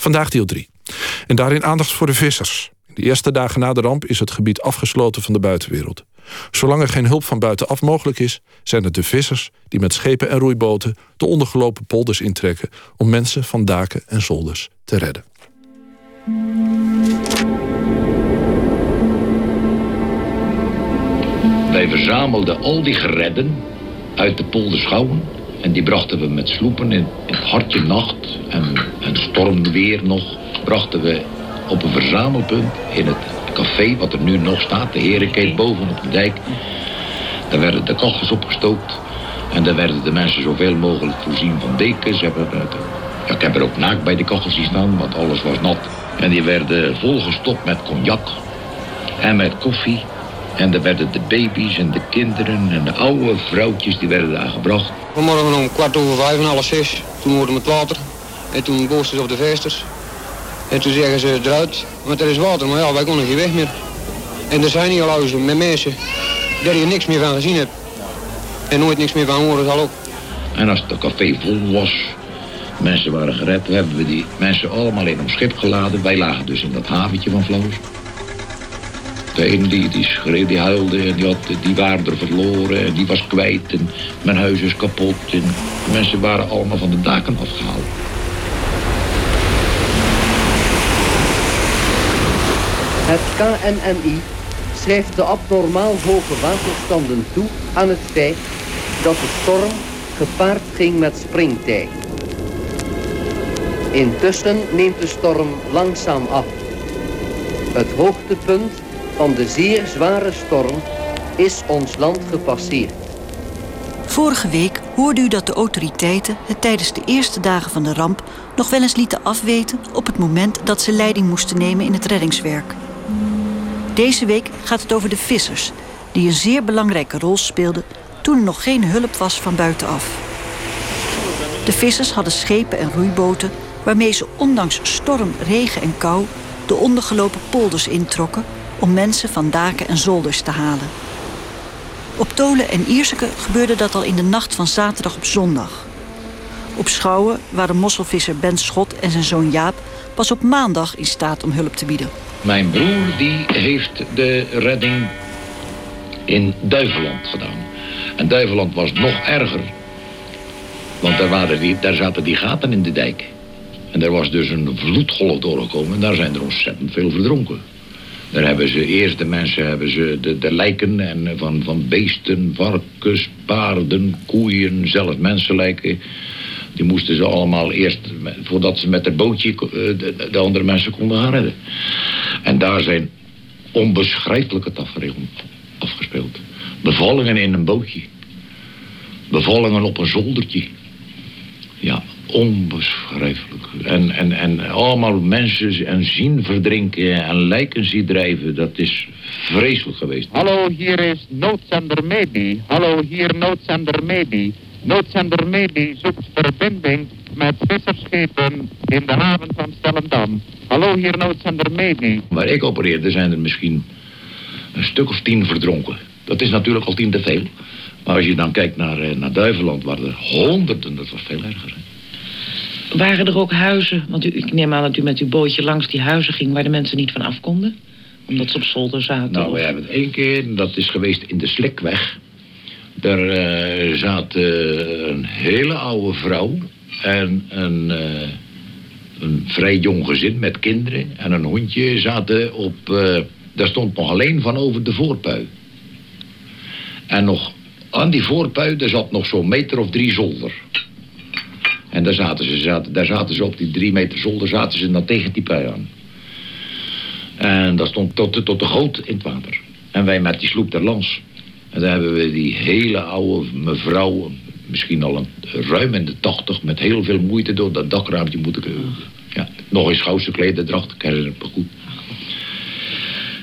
Vandaag deel 3. En daarin aandacht voor de vissers. De eerste dagen na de ramp is het gebied afgesloten van de buitenwereld. Zolang er geen hulp van buitenaf mogelijk is, zijn het de vissers die met schepen en roeiboten de ondergelopen polders intrekken om mensen van daken en zolders te redden. Wij verzamelden al die geredden uit de polderschouwen en die brachten we met sloepen in, in hartje nacht en, en stormweer nog, brachten we op een verzamelpunt in het café wat er nu nog staat, de Herenkeet boven op de dijk. Daar werden de kachels opgestookt en daar werden de mensen zoveel mogelijk voorzien van dekens. Ja, ik heb er ook naakt bij de kachels staan, want alles was nat. En die werden volgestopt met cognac en met koffie. En daar werden de baby's en de kinderen en de oude vrouwtjes die werden daar gebracht. Vanmorgen om kwart over vijf en half zes. Toen hoorden we het water. En toen boosten ze op de vesters. En toen zeggen ze eruit, want er is water. Maar ja, wij konden geen weg meer. En er zijn hier huizen met mensen daar je niks meer van gezien hebt. En nooit niks meer van horen zal ook. En als het café vol was, mensen waren gered, hebben we die mensen allemaal in ons schip geladen. Wij lagen dus in dat haventje van Floos. De een die, die schreeuwde, die huilde en die, had, die waren er verloren en die was kwijt en mijn huis is kapot. En mensen waren allemaal van de daken afgehaald. Het KNMI schrijft de abnormaal hoge waterstanden toe aan het feit dat de storm gepaard ging met springtij. Intussen neemt de storm langzaam af. Het hoogtepunt van de zeer zware storm is ons land gepasseerd. Vorige week hoorde u dat de autoriteiten het tijdens de eerste dagen van de ramp nog wel eens lieten afweten op het moment dat ze leiding moesten nemen in het reddingswerk. Deze week gaat het over de vissers, die een zeer belangrijke rol speelden toen er nog geen hulp was van buitenaf. De vissers hadden schepen en roeiboten waarmee ze ondanks storm, regen en kou de ondergelopen polders introkken om mensen van daken en zolders te halen. Op Tolen en Ierseke gebeurde dat al in de nacht van zaterdag op zondag. Op Schouwen waren mosselvisser Ben Schot en zijn zoon Jaap pas op maandag in staat om hulp te bieden. Mijn broer die heeft de redding in Duiveland gedaan. En Duiveland was nog erger. Want daar, waren die, daar zaten die gaten in de dijk. En er was dus een vloedgolf doorgekomen. En daar zijn er ontzettend veel verdronken. Daar hebben ze eerst de mensen hebben ze de, de lijken en van, van beesten, varkens, paarden, koeien, zelfs mensenlijken. Die moesten ze allemaal eerst, voordat ze met het bootje eh, de, de andere mensen konden gaan redden. En daar zijn onbeschrijfelijke tafereelen afgespeeld. Bevallingen in een bootje. Bevallingen op een zoldertje. Ja, onbeschrijfelijk. En, en, en allemaal mensen en zien verdrinken en lijken zien drijven. Dat is vreselijk geweest. Hallo, hier is noodzender Medi. Hallo, hier noodzender Medi. Noodzender Medi zoekt verbinding met visserschepen in de haven van Stellendam. Hallo, hier noodzender Medi. Waar ik opereerde zijn er misschien een stuk of tien verdronken. Dat is natuurlijk al tien te veel. Maar als je dan kijkt naar, eh, naar Duiveland, waren er honderden, dat was veel erger. Waren er ook huizen? Want u, ik neem aan dat u met uw bootje langs die huizen ging... waar de mensen niet van af konden? Omdat ze op zolder zaten? Nou, we hebben het één keer, dat is geweest in de Slikweg. Daar uh, zat uh, een hele oude vrouw en een, uh, een vrij jong gezin met kinderen en een hondje zaten op... daar stond nog alleen van over de voorpui. En nog aan die voorpui, daar zat nog zo'n meter of drie zolder. En daar zaten ze, zaten, daar zaten ze op die drie meter zolder, zaten ze dan tegen die pui aan. En dat stond tot, tot de goot in het water. En wij met die sloep ter lans. En dan hebben we die hele oude mevrouw, misschien al een, ruim in de tachtig... met heel veel moeite door dat dakraampje moeten... Ja, nog eens schouwse klederdracht, ik herinner me goed.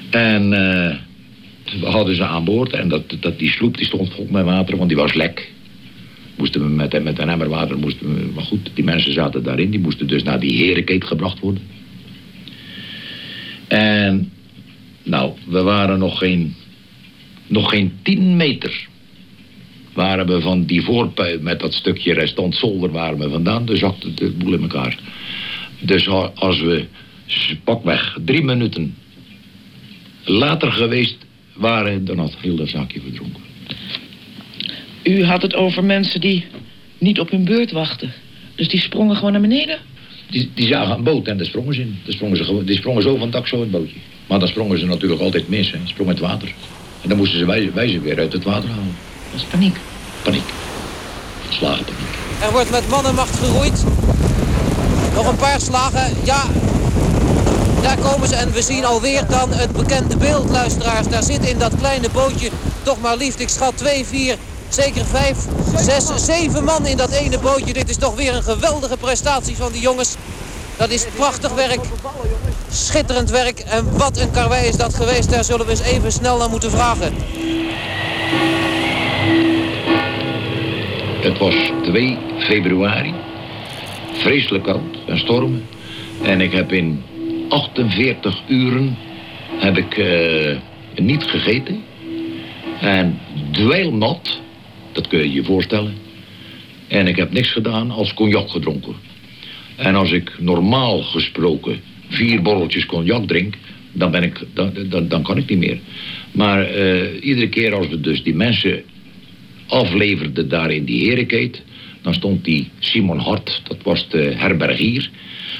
En uh, we hadden ze aan boord en dat, dat, die sloep die stond vol met water, want die was lek. Moesten we met, met een emmer water, moesten we, maar goed, die mensen zaten daarin. Die moesten dus naar die herenkeet gebracht worden. En nou, we waren nog geen, nog geen tien meter. Waren we van die voorpui met dat stukje restant zolder waren we vandaan. Dus zakte de boel in elkaar. Dus als we pakweg drie minuten later geweest waren, dan had heel dat zaakje verdronken. U had het over mensen die niet op hun beurt wachten. Dus die sprongen gewoon naar beneden? Die, die zagen een boot en daar sprongen ze in. Daar sprongen ze, die sprongen zo van het dak zo in het bootje. Maar dan sprongen ze natuurlijk altijd mis. Hè. Sprongen het water. En dan moesten ze wij, wij ze weer uit het water halen. Dat is paniek. Paniek. Slagen paniek. Er wordt met mannenmacht geroeid. Nog een paar slagen. Ja, daar komen ze en we zien alweer dan het bekende beeld, luisteraars. Daar zit in dat kleine bootje toch maar liefst, ik schat 2, 4, zeker 5, 6, 7 man in dat ene bootje. Dit is toch weer een geweldige prestatie van die jongens. Dat is prachtig werk, schitterend werk. En wat een karwei is dat geweest, daar zullen we eens even snel naar moeten vragen. Het was 2 februari. Vreselijk koud en stormen. En ik heb in 48 uren heb ik uh, niet gegeten. En dweilnat, dat kun je je voorstellen. En ik heb niks gedaan als cognac gedronken. En als ik normaal gesproken vier borreltjes cognac drink... dan, ben ik, dan, dan, dan kan ik niet meer. Maar uh, iedere keer als we dus die mensen afleverden daar in die herenkeet... dan stond die Simon Hart, dat was de herbergier...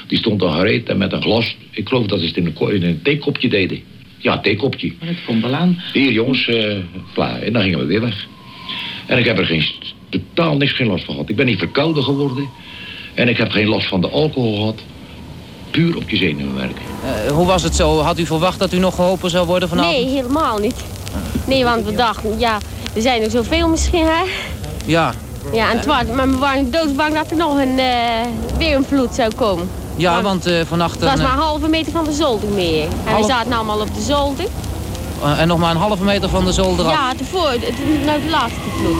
Die stond al gereed en met een glas. Ik geloof dat ze het in een, in een theekopje deden. Ja, theekopje. Maar het komt wel aan. Hier jongens, uh, klaar. En dan gingen we weer weg. En ik heb er geen, totaal niks geen last van gehad. Ik ben niet verkouden geworden. En ik heb geen last van de alcohol gehad. Puur op je zenuwen werken. Uh, hoe was het zo? Had u verwacht dat u nog geholpen zou worden vanavond? Nee, helemaal niet. Nee, want we dachten, ja, er zijn er zoveel misschien, hè? Ja. Ja, en het was, maar we waren doodsbang dat er nog een, uh, weer een vloed zou komen. Ja, want uh, vannacht... Het was maar een halve meter van de zolder meer. En we zaten nou allemaal op de zolder. Uh, en nog maar een halve meter van de zolder af? Ja, tevoren, het is nou de laatste vloed.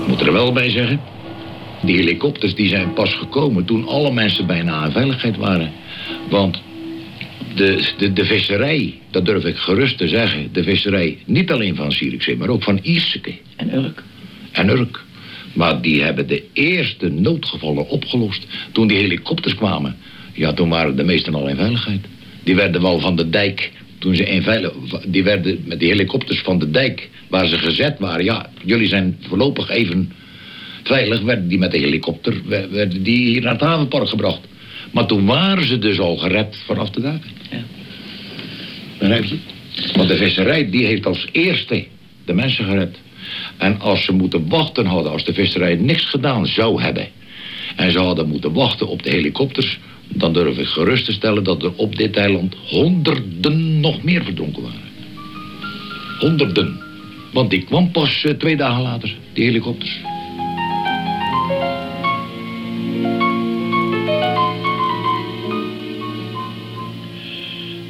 Ik moet er wel bij zeggen... Die helikopters die zijn pas gekomen toen alle mensen bijna aan veiligheid waren. Want de, de, de visserij, dat durf ik gerust te zeggen... de visserij niet alleen van Zierikzee, maar ook van Ierseke. En Urk. En Urk. Maar die hebben de eerste noodgevallen opgelost toen die helikopters kwamen. Ja, toen waren de meesten al in veiligheid. Die werden wel van de dijk, toen ze in veilig... Die werden met die helikopters van de dijk, waar ze gezet waren... Ja, jullie zijn voorlopig even veilig, werden die met de helikopter... werden die hier naar het havenpark gebracht. Maar toen waren ze dus al gered vanaf de daken. Ja. Begrijp je? Want de visserij, die heeft als eerste de mensen gered. En als ze moeten wachten hadden, als de visserij niks gedaan zou hebben... en ze hadden moeten wachten op de helikopters... dan durf ik gerust te stellen dat er op dit eiland honderden nog meer verdronken waren. Honderden. Want die kwam pas uh, twee dagen later, die helikopters.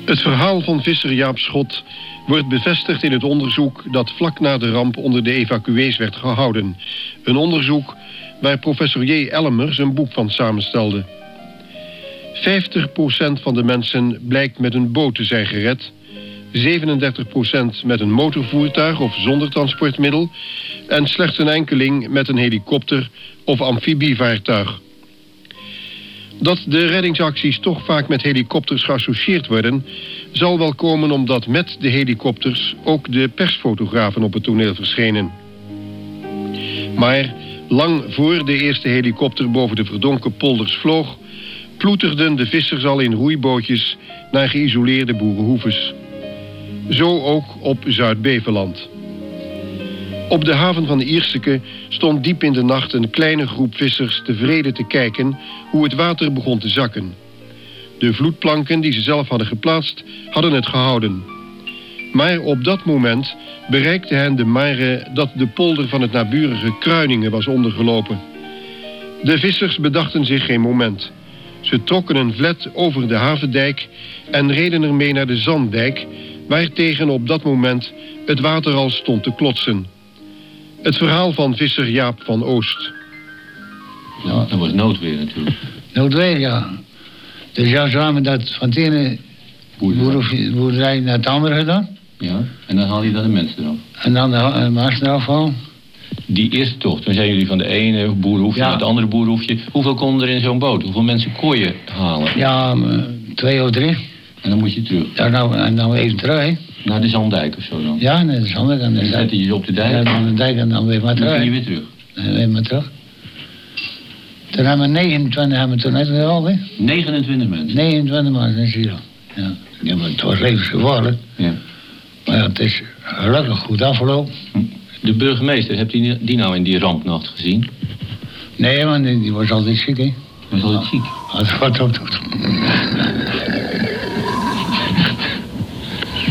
Het verhaal van visser Jaap Schot wordt bevestigd in het onderzoek dat vlak na de ramp onder de evacuees werd gehouden. Een onderzoek waar professor J. Elmer zijn boek van samenstelde. 50% van de mensen blijkt met een boot te zijn gered, 37% met een motorvoertuig of zonder transportmiddel en slechts een enkeling met een helikopter of amfibievaartuig. Dat de reddingsacties toch vaak met helikopters geassocieerd worden... zal wel komen omdat met de helikopters ook de persfotografen op het toneel verschenen. Maar lang voor de eerste helikopter boven de verdonken polders vloog... ploeterden de vissers al in roeibootjes naar geïsoleerde boerenhoeves. Zo ook op Zuid-Beveland. Op de haven van Ierseke stond diep in de nacht een kleine groep vissers tevreden te kijken hoe het water begon te zakken. De vloedplanken die ze zelf hadden geplaatst, hadden het gehouden. Maar op dat moment bereikte hen de mare dat de polder van het naburige Kruiningen was ondergelopen. De vissers bedachten zich geen moment. Ze trokken een vlet over de havendijk en reden ermee naar de Zanddijk, waartegen op dat moment het water al stond te klotsen. Het verhaal van visser Jaap van Oost. Ja, dat was noodweer natuurlijk. Noodweer, ja. Dus ja, we dat van de ene boerderij naar het andere gedaan. Ja, en dan haal je dan de mensen eraf. En dan de mensen eraf halen. Die eerste tocht, toen zijn jullie van de ene boerhoefje naar het andere boerhoefje. Hoeveel konden er in zo'n boot? Hoeveel mensen kon je halen? Ja, twee of drie. En dan moet je terug? Ja, nou, en dan even terug, hè. Naar de Zandijk of zo dan? Ja, dat is handig. En Dan zetten je ze op de dijk. Ja, dan de dijk en dan weer maar Dan terug. kun je weer terug. En weer maar terug. Toen hebben we 29 hebben we toen net al, hè. 29 mensen? 29 man in Silo. Ja. ja, maar het was levensgevaarlijk. Ja. Maar ja, het is gelukkig goed afgelopen. De burgemeester, hebt u die nou in die rampnacht gezien? Nee, man, die, die was altijd ziek, hè. Was altijd ziek? Als wat op doet.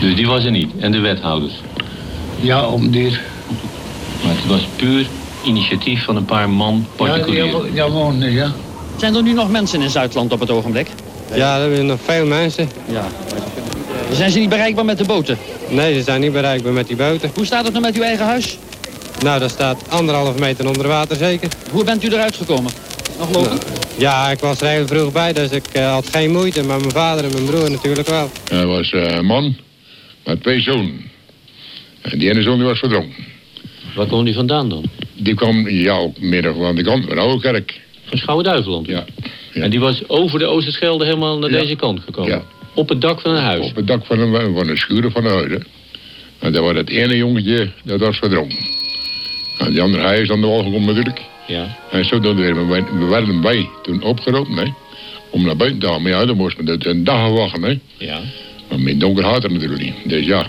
Dus die was er niet. En de wethouders? Ja, om die... Maar het was puur initiatief van een paar man particulier. Ja, wonen, ja. Zijn er nu nog mensen in Zuidland op het ogenblik? Ja, er zijn nog veel mensen. Ja. Zijn ze niet bereikbaar met de boten? Nee, ze zijn niet bereikbaar met die boten. Hoe staat het nu met uw eigen huis? Nou, dat staat anderhalf meter onder water zeker. Hoe bent u eruit gekomen? Nog lopen? Ja, ik was er heel vroeg bij, dus ik eh, had geen moeite. Maar mijn vader en mijn broer natuurlijk wel. Hij was eh, een man met twee zonen. En die ene zoon die was verdronken. Waar kwam die vandaan dan? Die kwam, ja, ook midden van de kant van de oude kerk. Van Schouwen-Duiveland? Ja. En die was over de Oosterschelde helemaal naar Ja. deze kant gekomen? Ja. Op het dak van een huis? Op het dak van een, van een schuur van een huis. hè. En dat was het ene jongetje, dat was verdronken. En die andere, hij is aan de wal gekomen natuurlijk. Ja. En zo doen we, we, we werden wij toen opgeroepen, hè. Om naar buiten te gaan. Maar ja, dan moest men dat een dag wachten, hè. Ja. Maar mijn donker had er natuurlijk niet. Dus ja,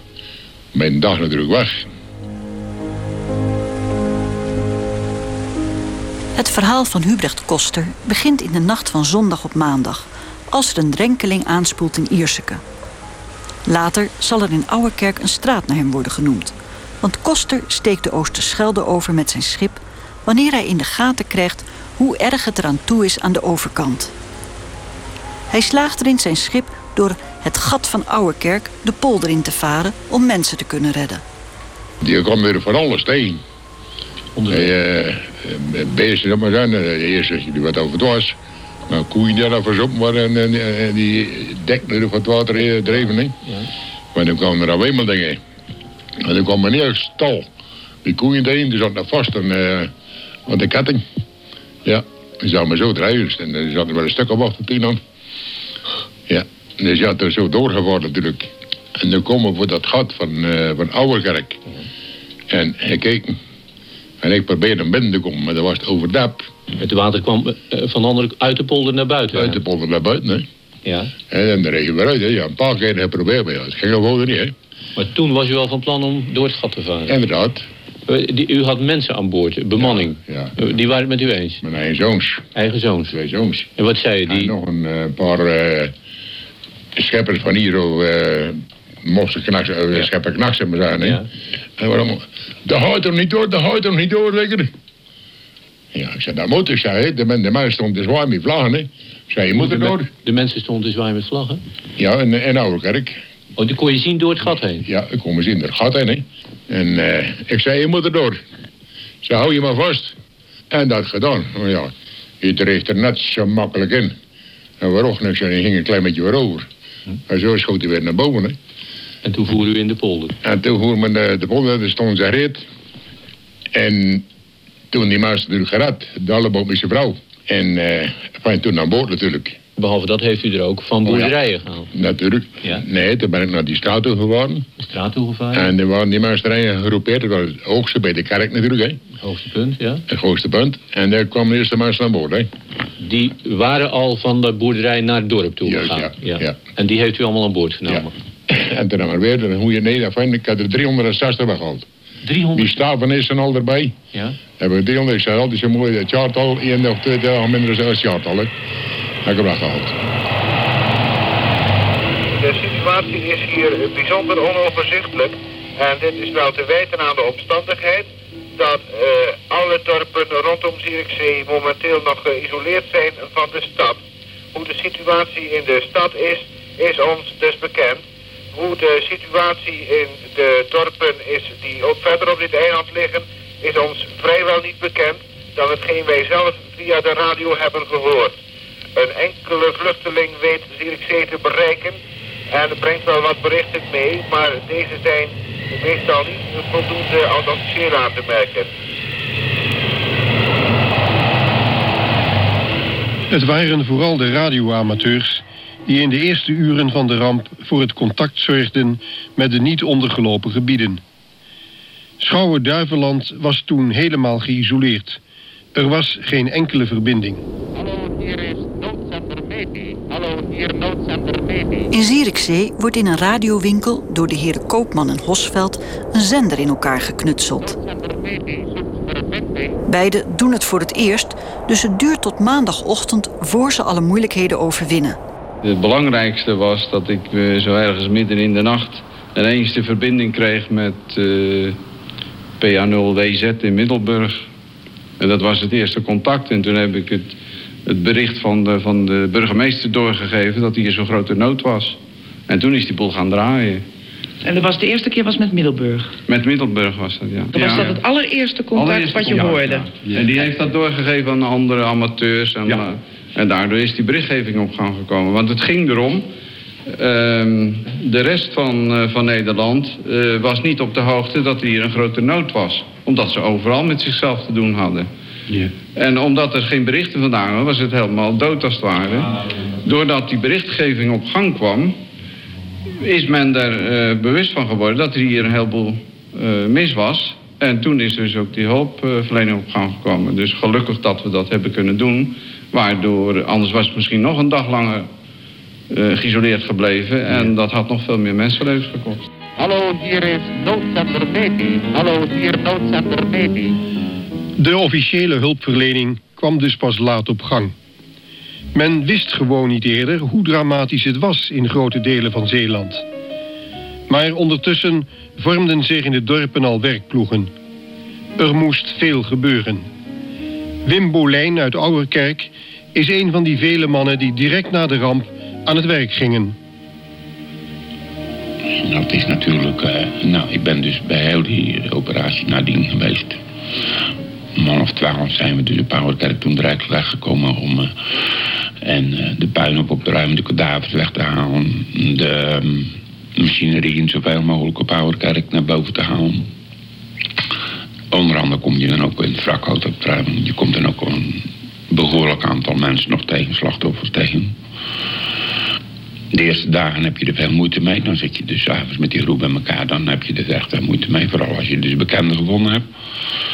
mijn dag natuurlijk weg. Het verhaal van Hubrecht Koster begint in de nacht van zondag op maandag, als er een drenkeling aanspoelt in Ierseke. Later zal er in Ouwerkerk een straat naar hem worden genoemd. Want Koster steekt de Oosterschelde over met zijn schip wanneer hij in de gaten krijgt hoe erg het eraan toe is aan de overkant. Hij slaagt erin zijn schip door het gat van Ouwerkerk de polder in te varen om mensen te kunnen redden. Die kwam weer van alles tegen. Hij, eh, beesten, dat maar zijn. eh, Eerst zeg je wat over het was. Nou, koeien die daar verzopen waren en, en, en die dekten er van het water eh, dreven. Hè. Maar dan kwamen er alleen maar dingen. En dan kwam meneer stal. Die koeien tegen, die zat nog vast aan, eh, aan de ketting. Ja, die zou maar zo drijven. En dan zat er wel een stuk op achter tien aan. Ja, dus ja, het is zo doorgevaren natuurlijk. En dan komen we voor dat gat van, eh van Ouwerkerk. En hij keek. En ik probeerde hem binnen te komen, maar dat was het overdap. Het water kwam eh, van de andere uit de polder naar buiten? Uit de polder naar buiten, hè. Ja. En dan regen we eruit, hè. Ja, een paar keer geprobeerd, maar ja, het ging gewoon niet, hè. Maar toen was u al van plan om door het gat te varen? Inderdaad. Eh, die- U had mensen aan boord, bemanning. Ja. Eh, Die waren het met u eens? Mijn eigen zoons. Eigen zoons? Twee zoons. En wat zei je? En Die... nog een paar eh, scheppers van hier, zo, eh mochten knaksen, schepper knaksen maar zijn, hè. Ja. En waarom? Dat houdt er niet door, dat houdt er niet door, zeker. Ja, ik zei, dat moet ik, zei, hè. de, man- de man stond te zwaar met vlaggen, hè. Ik zei, je moet er de, door. de mensen stonden te zwaaien met vlaggen? Ja, in, in Ouderkerk. Oh, die kon je zien door het gat heen? Ja, ik kom eens in het gat heen, hè. En eh, ik zei, je moet er door. Ze hou je maar vast. En dat gedaan. Maar ja, je dreef er net zo makkelijk in. En waarom niks, en ging een klein beetje weer over. En zo schoot hij weer naar boven, hè. En toen voer u in de polder? En toen voer men de, de polder, er stond zijn reet. En toen die maas natuurlijk gered, de alleboom met zijn vrouw. En eh van toen aan boord natuurlijk. Behalve dat heeft u er ook van boerderijen gehaald? Natuurlijk. Ja. Nee, toen ben ik naar die straat toe geworden. De straat toegevaren? En er waren die maasterijen geroepeerd. Dat was het hoogste bij de kerk natuurlijk, hè. Het hoogste punt, ja. Het hoogste punt. En daar kwam de eerste maas aan boord, hè. Die waren al van de boerderij naar het dorp toe Juist, gegaan? ja, ja. En die heeft u allemaal aan boord genomen? En toen hebben we weer, dan hoe je nee, ik had er 360 weggehaald. 300? Die staven is er al erbij. Ja. Hebben we 300, ik zei altijd zo mooi, het jaartal, één of twee dagen minder dan het jaartal, hè. Heb ik hem weggehaald. De situatie is hier bijzonder onoverzichtelijk. En dit is wel te wijten aan de omstandigheid dat eh, alle dorpen rondom Zierikzee momenteel nog geïsoleerd zijn van de stad. Hoe de situatie in de stad is, is ons dus bekend hoe de situatie in de dorpen is die ook verder op dit eiland liggen, is ons vrijwel niet bekend dan hetgeen wij zelf via de radio hebben gehoord. Een enkele vluchteling weet Zierikzee te bereiken en brengt wel wat berichten mee, maar deze zijn meestal niet voldoende als officieel aan te merken. Het waren vooral de radioamateurs die in de eerste uren van de ramp voor het contact zorgden met de niet ondergelopen gebieden. Schouwen-Duiveland was toen helemaal geïsoleerd. Er was geen enkele verbinding. Hallo, hier is noodzender Medi. Hallo, hier noodzender Medi. In Zierikzee wordt in een radiowinkel door de heren Koopman en Hosveld een zender in elkaar geknutseld. Beiden doen het voor het eerst, dus het duurt tot maandagochtend voor ze alle moeilijkheden overwinnen. Het belangrijkste was dat ik eh, zo ergens midden in de nacht ineens de verbinding kreeg met eh, PA0WZ in Middelburg. En dat was het eerste contact. En toen heb ik het, het bericht van de, van de burgemeester doorgegeven dat hier zo'n grote nood was. En toen is die boel gaan draaien. En dat was de eerste keer was met Middelburg. Met Middelburg was dat, ja. Dan was Ja. dat het allereerste contact Allereerste wat je contact, hoorde. ja. En die heeft dat doorgegeven aan andere amateurs. En, eh, en daardoor is die berichtgeving op gang gekomen. Want het ging erom... ehm, de rest van, eh, van Nederland eh, was niet op de hoogte dat er hier een grote nood was. Omdat ze overal met zichzelf te doen hadden. En omdat er geen berichten vandaan kwamen, was het helemaal dood als het ware. Doordat die berichtgeving op gang kwam, is men er eh, bewust van geworden dat er hier een heleboel mis was. En toen is dus ook die hulpverlening op gang gekomen. Dus gelukkig dat we dat hebben kunnen doen. Waardoor, anders was het misschien nog een dag langer eh, geïsoleerd gebleven. En dat had nog veel meer mensenlevens gekost. Hallo, hier is noodzender Medi. Hallo, hier noodzender Medi. De officiële hulpverlening kwam dus pas laat op gang. Men wist gewoon niet eerder hoe dramatisch het was in grote delen van Zeeland. Maar ondertussen vormden zich in de dorpen al werkploegen. Er moest veel gebeuren. Wim Bolijn uit Ouwerkerk is een van die vele mannen die direct na de ramp aan het werk gingen. Nou, is natuurlijk... eh, nou, ik ben dus bij heel die operatie nadien geweest. Een man of twaalf zijn we dus op Ouwerkerk toen direct weggekomen om... eh, en eh, de puin op op te ruimen, de kadavers weg te halen. De ehm, machinerie in zoveel mogelijk op Ouwerkerk naar boven te halen. Onder andere kom je dan ook in het wrakhout op te ruimen. Je komt dan ook een behoorlijk aantal mensen nog tegen, slachtoffers tegen. De eerste dagen heb je er veel moeite mee. Dan zit je dus avonds met die groep bij elkaar. Dan heb je er echt veel moeite mee. Vooral als je dus bekenden gevonden hebt.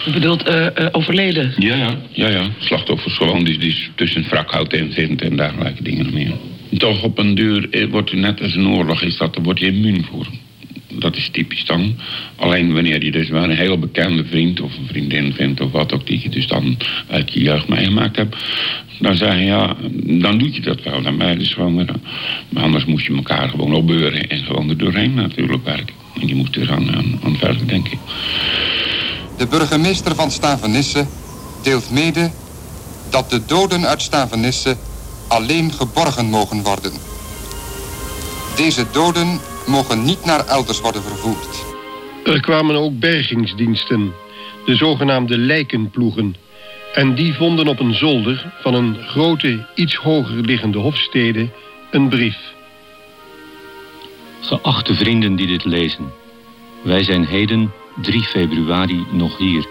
U bedoelt eh, eh, overleden? Ja, ja. Ja, ja. Slachtoffers gewoon dus, dus tussen het wrakhout in zitten en dergelijke dingen meer. Toch op een duur eh, wordt u net als een oorlog is dat, daar word je immuun voor. Dat is typisch dan. Alleen wanneer je dus wel een heel bekende vriend of een vriendin vindt of wat ook die je dus dan uit je jeugd meegemaakt hebt. Dan zeg je ja, dan doe je dat wel. Dan ben je dus maar anders moest je elkaar gewoon opbeuren en gewoon er doorheen natuurlijk werken. En je moest er aan, aan, aan verder denk ik. De burgemeester van Stavenisse deelt mede dat de doden uit Stavenisse alleen geborgen mogen worden. Deze doden mogen niet naar elders worden vervoerd. Er kwamen ook bergingsdiensten, de zogenaamde lijkenploegen. En die vonden op een zolder van een grote, iets hoger liggende hofstede een brief. Geachte vrienden die dit lezen. Wij zijn heden 3 februari nog hier.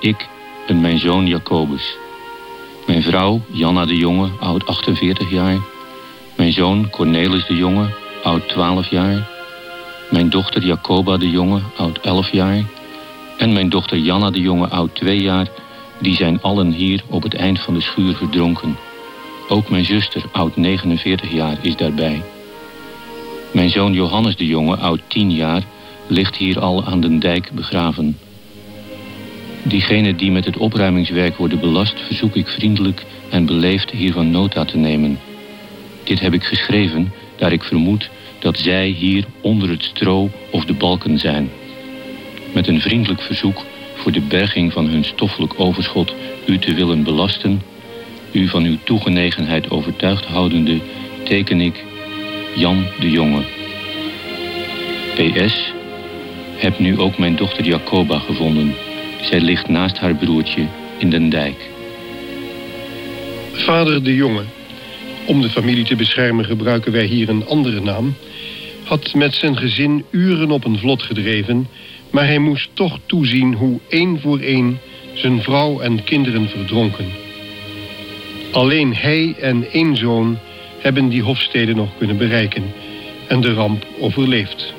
Ik en mijn zoon Jacobus. Mijn vrouw Janna de Jonge, oud 48 jaar. Mijn zoon Cornelis de Jonge, oud 12 jaar. Mijn dochter Jacoba de Jonge, oud 11 jaar. En mijn dochter Janna de Jonge, oud 2 jaar. Die zijn allen hier op het eind van de schuur verdronken. Ook mijn zuster, oud 49 jaar, is daarbij. Mijn zoon Johannes de Jonge, oud 10 jaar, ligt hier al aan den dijk begraven. Diegenen die met het opruimingswerk worden belast, verzoek ik vriendelijk en beleefd hiervan nota te nemen. Dit heb ik geschreven, daar ik vermoed dat zij hier onder het stro of de balken zijn. Met een vriendelijk verzoek voor de berging van hun stoffelijk overschot u te willen belasten, u van uw toegenegenheid overtuigd houdende, teken ik Jan de Jonge. PS. Heb nu ook mijn dochter Jacoba gevonden. Zij ligt naast haar broertje in den dijk. Vader de Jonge, om de familie te beschermen gebruiken wij hier een andere naam, had met zijn gezin uren op een vlot gedreven, maar hij moest toch toezien hoe één voor één zijn vrouw en kinderen verdronken. Alleen hij en één zoon hebben die hofsteden nog kunnen bereiken en de ramp overleefd.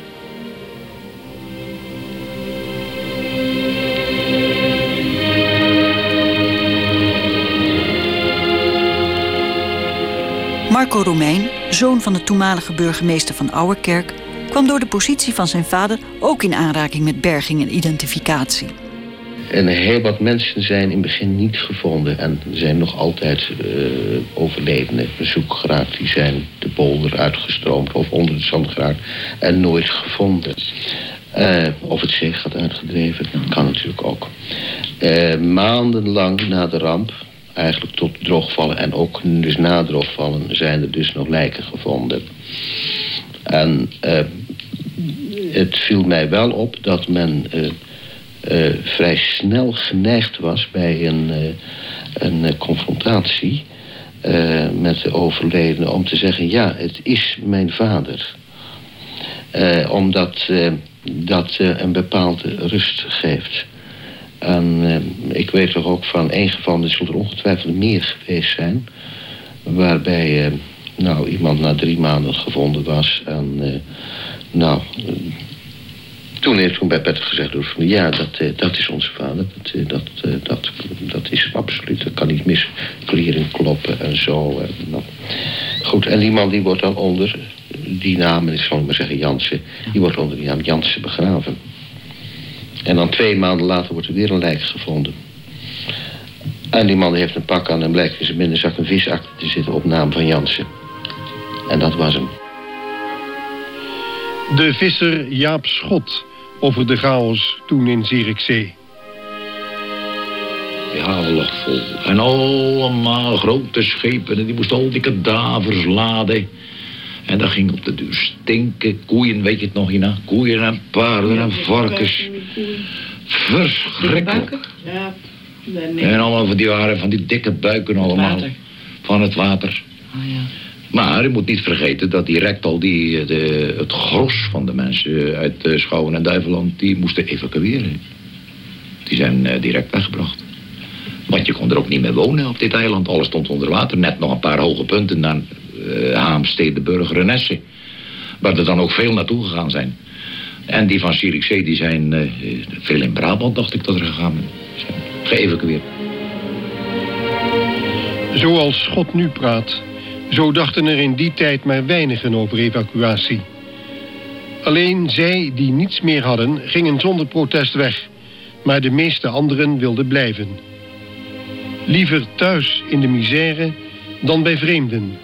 Marco zoon van de toenmalige burgemeester van Ouwerkerk, kwam door de positie van zijn vader ook in aanraking met berging en identificatie. En heel wat mensen zijn in het begin niet gevonden. En zijn nog altijd uh, overledenen bezoek geraakt. Die zijn de polder uitgestroomd of onder de zand geraakt. En nooit gevonden. Uh, of het zeegat uitgedreven, kan natuurlijk ook. Uh, maandenlang na de ramp, eigenlijk tot droogvallen en ook dus na droogvallen, zijn er dus nog lijken gevonden. En het viel mij wel op dat men uh, vrij snel geneigd was bij een, een confrontatie met de overledene om te zeggen: ja, het is mijn vader. omdat dat een bepaalde rust geeft. En ik weet toch ook van één geval, er zullen er ongetwijfeld meer geweest zijn, waarbij nou, iemand na drie maanden gevonden was en nou toen heeft toen bij Petter gezegd van ja, dat, dat is onze vader. Dat, dat, dat, dat is absoluut. Dat kan niet mis. Klieren kloppen en zo. En, nou. Goed, en die man die wordt dan onder die naam, ik zal maar zeggen Jansen, die wordt onder die naam Jansen begraven. En dan twee maanden later wordt er weer een lijk gevonden. En die man heeft een pak aan en blijkt in zijn binnenzak een visakte te zitten op naam van Jansen. En dat was hem. De visser Jaap Schot over de chaos toen in Zierikzee. Ja, lag vol. En allemaal grote schepen. En die moesten al die kadavers laden. En dat ging op de duur stinken. Koeien, weet je het nog, hierna? Koeien en paarden en varkens. Verschrikkelijk. Ja. En allemaal van die waren van die dikke buiken allemaal. Van het water. Oh, ja. Maar je moet niet vergeten dat direct al die, eh, de, het gros van de mensen uit uh, Schouwen en Duiveland... die moesten evacueren. Die zijn uh, direct weggebracht. Want je kon er ook niet meer wonen op dit eiland. Alles stond onder water. Net nog een paar hoge punten naar Haamstede, Burger en Essen. Waar er dan ook veel naartoe gegaan zijn. En die van Zierikzee, die zijn uh, veel in Brabant, dacht ik, dat er gegaan zijn. Geëvacueerd. Zoals God nu praat zo dachten er in die tijd maar weinigen over evacuatie. Alleen zij die niets meer hadden, gingen zonder protest weg. Maar de meeste anderen wilden blijven. Liever thuis in de misère dan bij vreemden.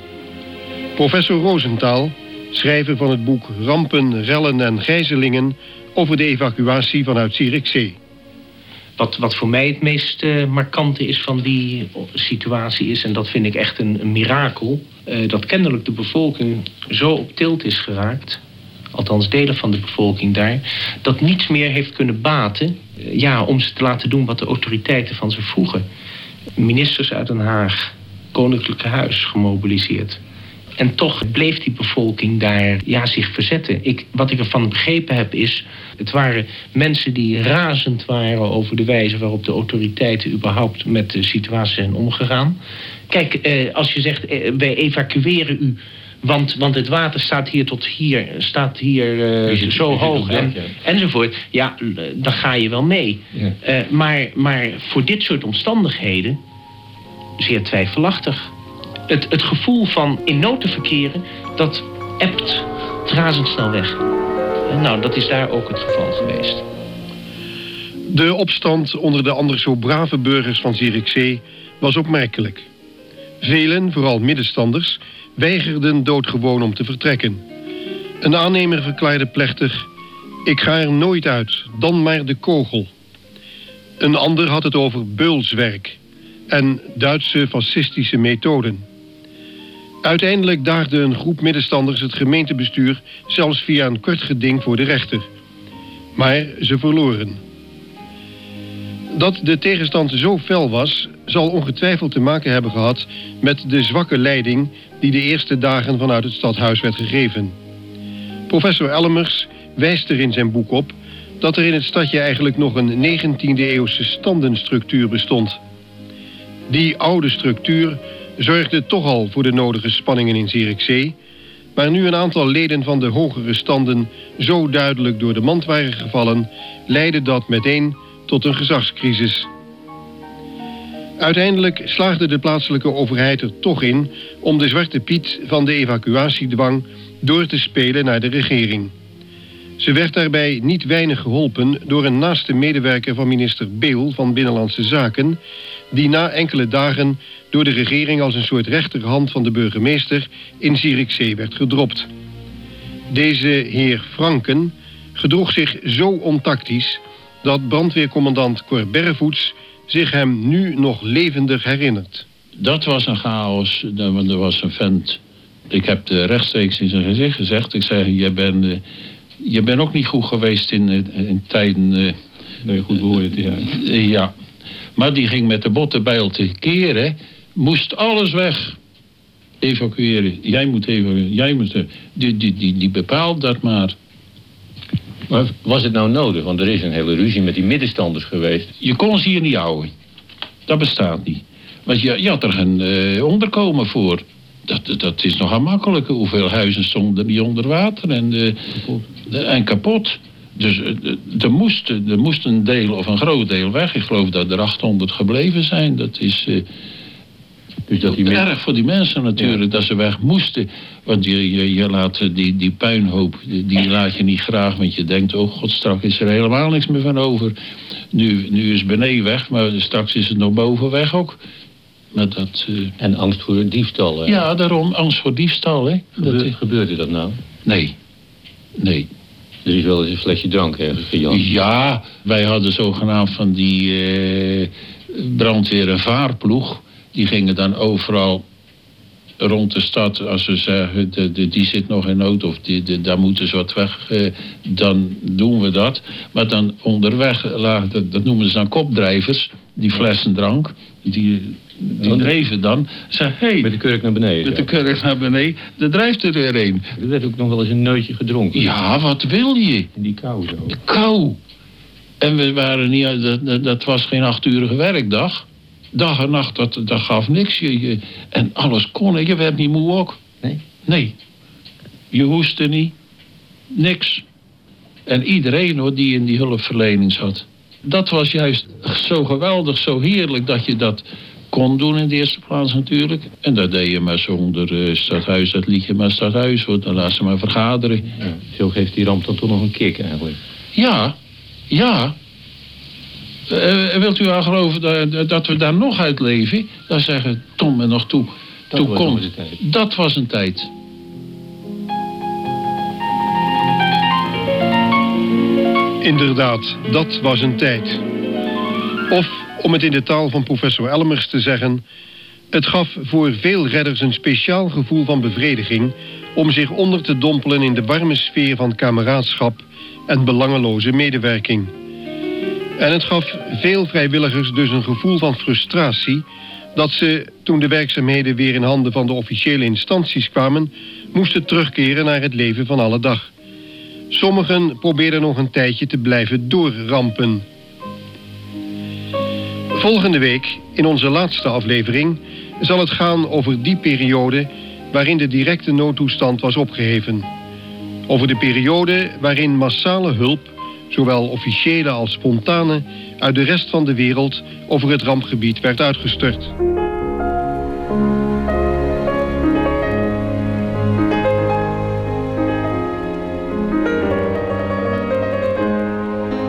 Professor Rosenthal, schrijver van het boek Rampen, Rellen en Gijzelingen... over de evacuatie vanuit Zierikzee. Wat, wat voor mij het meest uh, markante is van die situatie is... en dat vind ik echt een, mirakel... Uh, dat kennelijk de bevolking zo op tilt is geraakt... althans delen van de bevolking daar... dat niets meer heeft kunnen baten... Uh, ja, om ze te laten doen wat de autoriteiten van ze vroegen. Ministers uit Den Haag, Koninklijke Huis gemobiliseerd... En toch bleef die bevolking daar ja, zich verzetten. Ik, wat ik ervan begrepen heb is... het waren mensen die razend waren over de wijze... waarop de autoriteiten überhaupt met de situatie zijn omgegaan. Kijk, eh, als je zegt, eh, wij evacueren u... Want, want het water staat hier tot hier, staat hier uh, zo hoog en, ja. enzovoort. Ja, dan ga je wel mee. Ja. Uh, maar, maar voor dit soort omstandigheden zeer twijfelachtig het, het gevoel van in nood te verkeren, dat ebt razendsnel weg. Nou, dat is daar ook het geval geweest. De opstand onder de anders zo brave burgers van Zierikzee was opmerkelijk. Velen, vooral middenstanders, weigerden doodgewoon om te vertrekken. Een aannemer verklaarde plechtig... Ik ga er nooit uit, dan maar de kogel. Een ander had het over beulswerk en Duitse fascistische methoden. Uiteindelijk daagde een groep middenstanders het gemeentebestuur zelfs via een kort geding voor de rechter. Maar ze verloren. Dat de tegenstand zo fel was, zal ongetwijfeld te maken hebben gehad met de zwakke leiding die de eerste dagen vanuit het stadhuis werd gegeven. Professor Elmers wijst er in zijn boek op dat er in het stadje eigenlijk nog een 19e eeuwse standenstructuur bestond. Die oude structuur zorgde toch al voor de nodige spanningen in Zierikzee, maar nu een aantal leden van de hogere standen zo duidelijk door de mand waren gevallen, leidde dat meteen tot een gezagscrisis. Uiteindelijk slaagde de plaatselijke overheid er toch in om de Zwarte Piet van de evacuatiedwang door te spelen naar de regering. Ze werd daarbij niet weinig geholpen door een naaste medewerker van minister Beel van Binnenlandse Zaken, die na enkele dagen door de regering als een soort rechterhand van de burgemeester in Zierikzee werd gedropt. Deze heer Franken gedroeg zich zo ontactisch dat brandweercommandant Cor Bervoets zich hem nu nog levendig herinnert. Dat was een chaos. Er was een vent. Ik heb rechtstreeks in zijn gezicht gezegd. Ik zei, je bent, eh, je bent ook niet goed geweest in, eh, in tijden... Uh, nee, goed behoord, ja. ja. Maar die ging met de bottenbijl te keren. Moest alles weg. Evacueren. Jij moet evacueren. Jij moet... Die, die, die, die bepaalt dat maar. Maar was het nou nodig? Want er is een hele ruzie met die middenstanders geweest. Je kon ze hier niet houden. Dat bestaat niet. Want je, je had er geen uh, onderkomen voor. Dat, dat is nogal makkelijk. Hoeveel huizen stonden niet onder water en, uh, kapot. en kapot. Dus uh, er, moest, er moest een deel of een groot deel weg. Ik geloof dat er 800 gebleven zijn. Dat is dus dat die erg voor die mensen natuurlijk dat ze weg moesten. Want je, je, je laat die, die puinhoop, die, laat je niet graag. Want je denkt, oh god, straks is er helemaal niks meer van over. Nu, nu is beneden weg, maar straks is het nog boven weg ook. Maar dat, uh... En angst voor diefstal, hè? Ja, daarom angst voor diefstal, hè. Gebeurt, dat, gebeurde dat nou? Nee. Nee. Is wel eens een flesje drank ergens Jan. Ja, wij hadden zogenaamd van die uh, brandweer- en vaarploeg. Die gingen dan overal rond de stad, als ze zeggen, de, die zit nog in nood of die, daar moeten ze wat weg, eh, dan doen we dat. Maar dan onderweg dat, dat noemen ze dan kopdrijvers, die flessen drank, die, die dreven dan. Zeg, hey, met de kurk naar beneden. Met de kurk naar beneden, er drijft er weer een. Er werd ook nog wel eens een neutje gedronken. Ja, wat wil je? In die kou zo. De kou. En we waren niet, dat, dat was geen achturige werkdag dag en nacht, dat, dat gaf niks. Je, je, en alles kon. Je werd niet moe ook. Nee? Nee. Je hoestte niet. Niks. En iedereen hoor, die in die hulpverlening zat. Dat was juist zo geweldig, zo heerlijk dat je dat kon doen in de eerste plaats natuurlijk. En dat deed je maar zonder uh, stadhuis, dat liedje maar stadhuis. Hoor. Dan laat ze maar vergaderen. Ja, zo geeft die ramp dan toch nog een kick eigenlijk. Ja, ja. Uh, wilt u al geloven dat, dat, we daar nog uit leven? Dan zeggen Tom en nog toe. Dat toe was komt. een tijd. Dat was een tijd. Inderdaad, dat was een tijd. Of, om het in de taal van professor Elmers te zeggen... het gaf voor veel redders een speciaal gevoel van bevrediging... om zich onder te dompelen in de warme sfeer van kameraadschap... en belangeloze medewerking. En het gaf veel vrijwilligers dus een gevoel van frustratie... dat ze, toen de werkzaamheden weer in handen van de officiële instanties kwamen... moesten terugkeren naar het leven van alle dag. Sommigen probeerden nog een tijdje te blijven doorrampen. Volgende week, in onze laatste aflevering... zal het gaan over die periode waarin de directe noodtoestand was opgeheven. Over de periode waarin massale hulp zowel officiële als spontane, uit de rest van de wereld over het rampgebied werd uitgestort.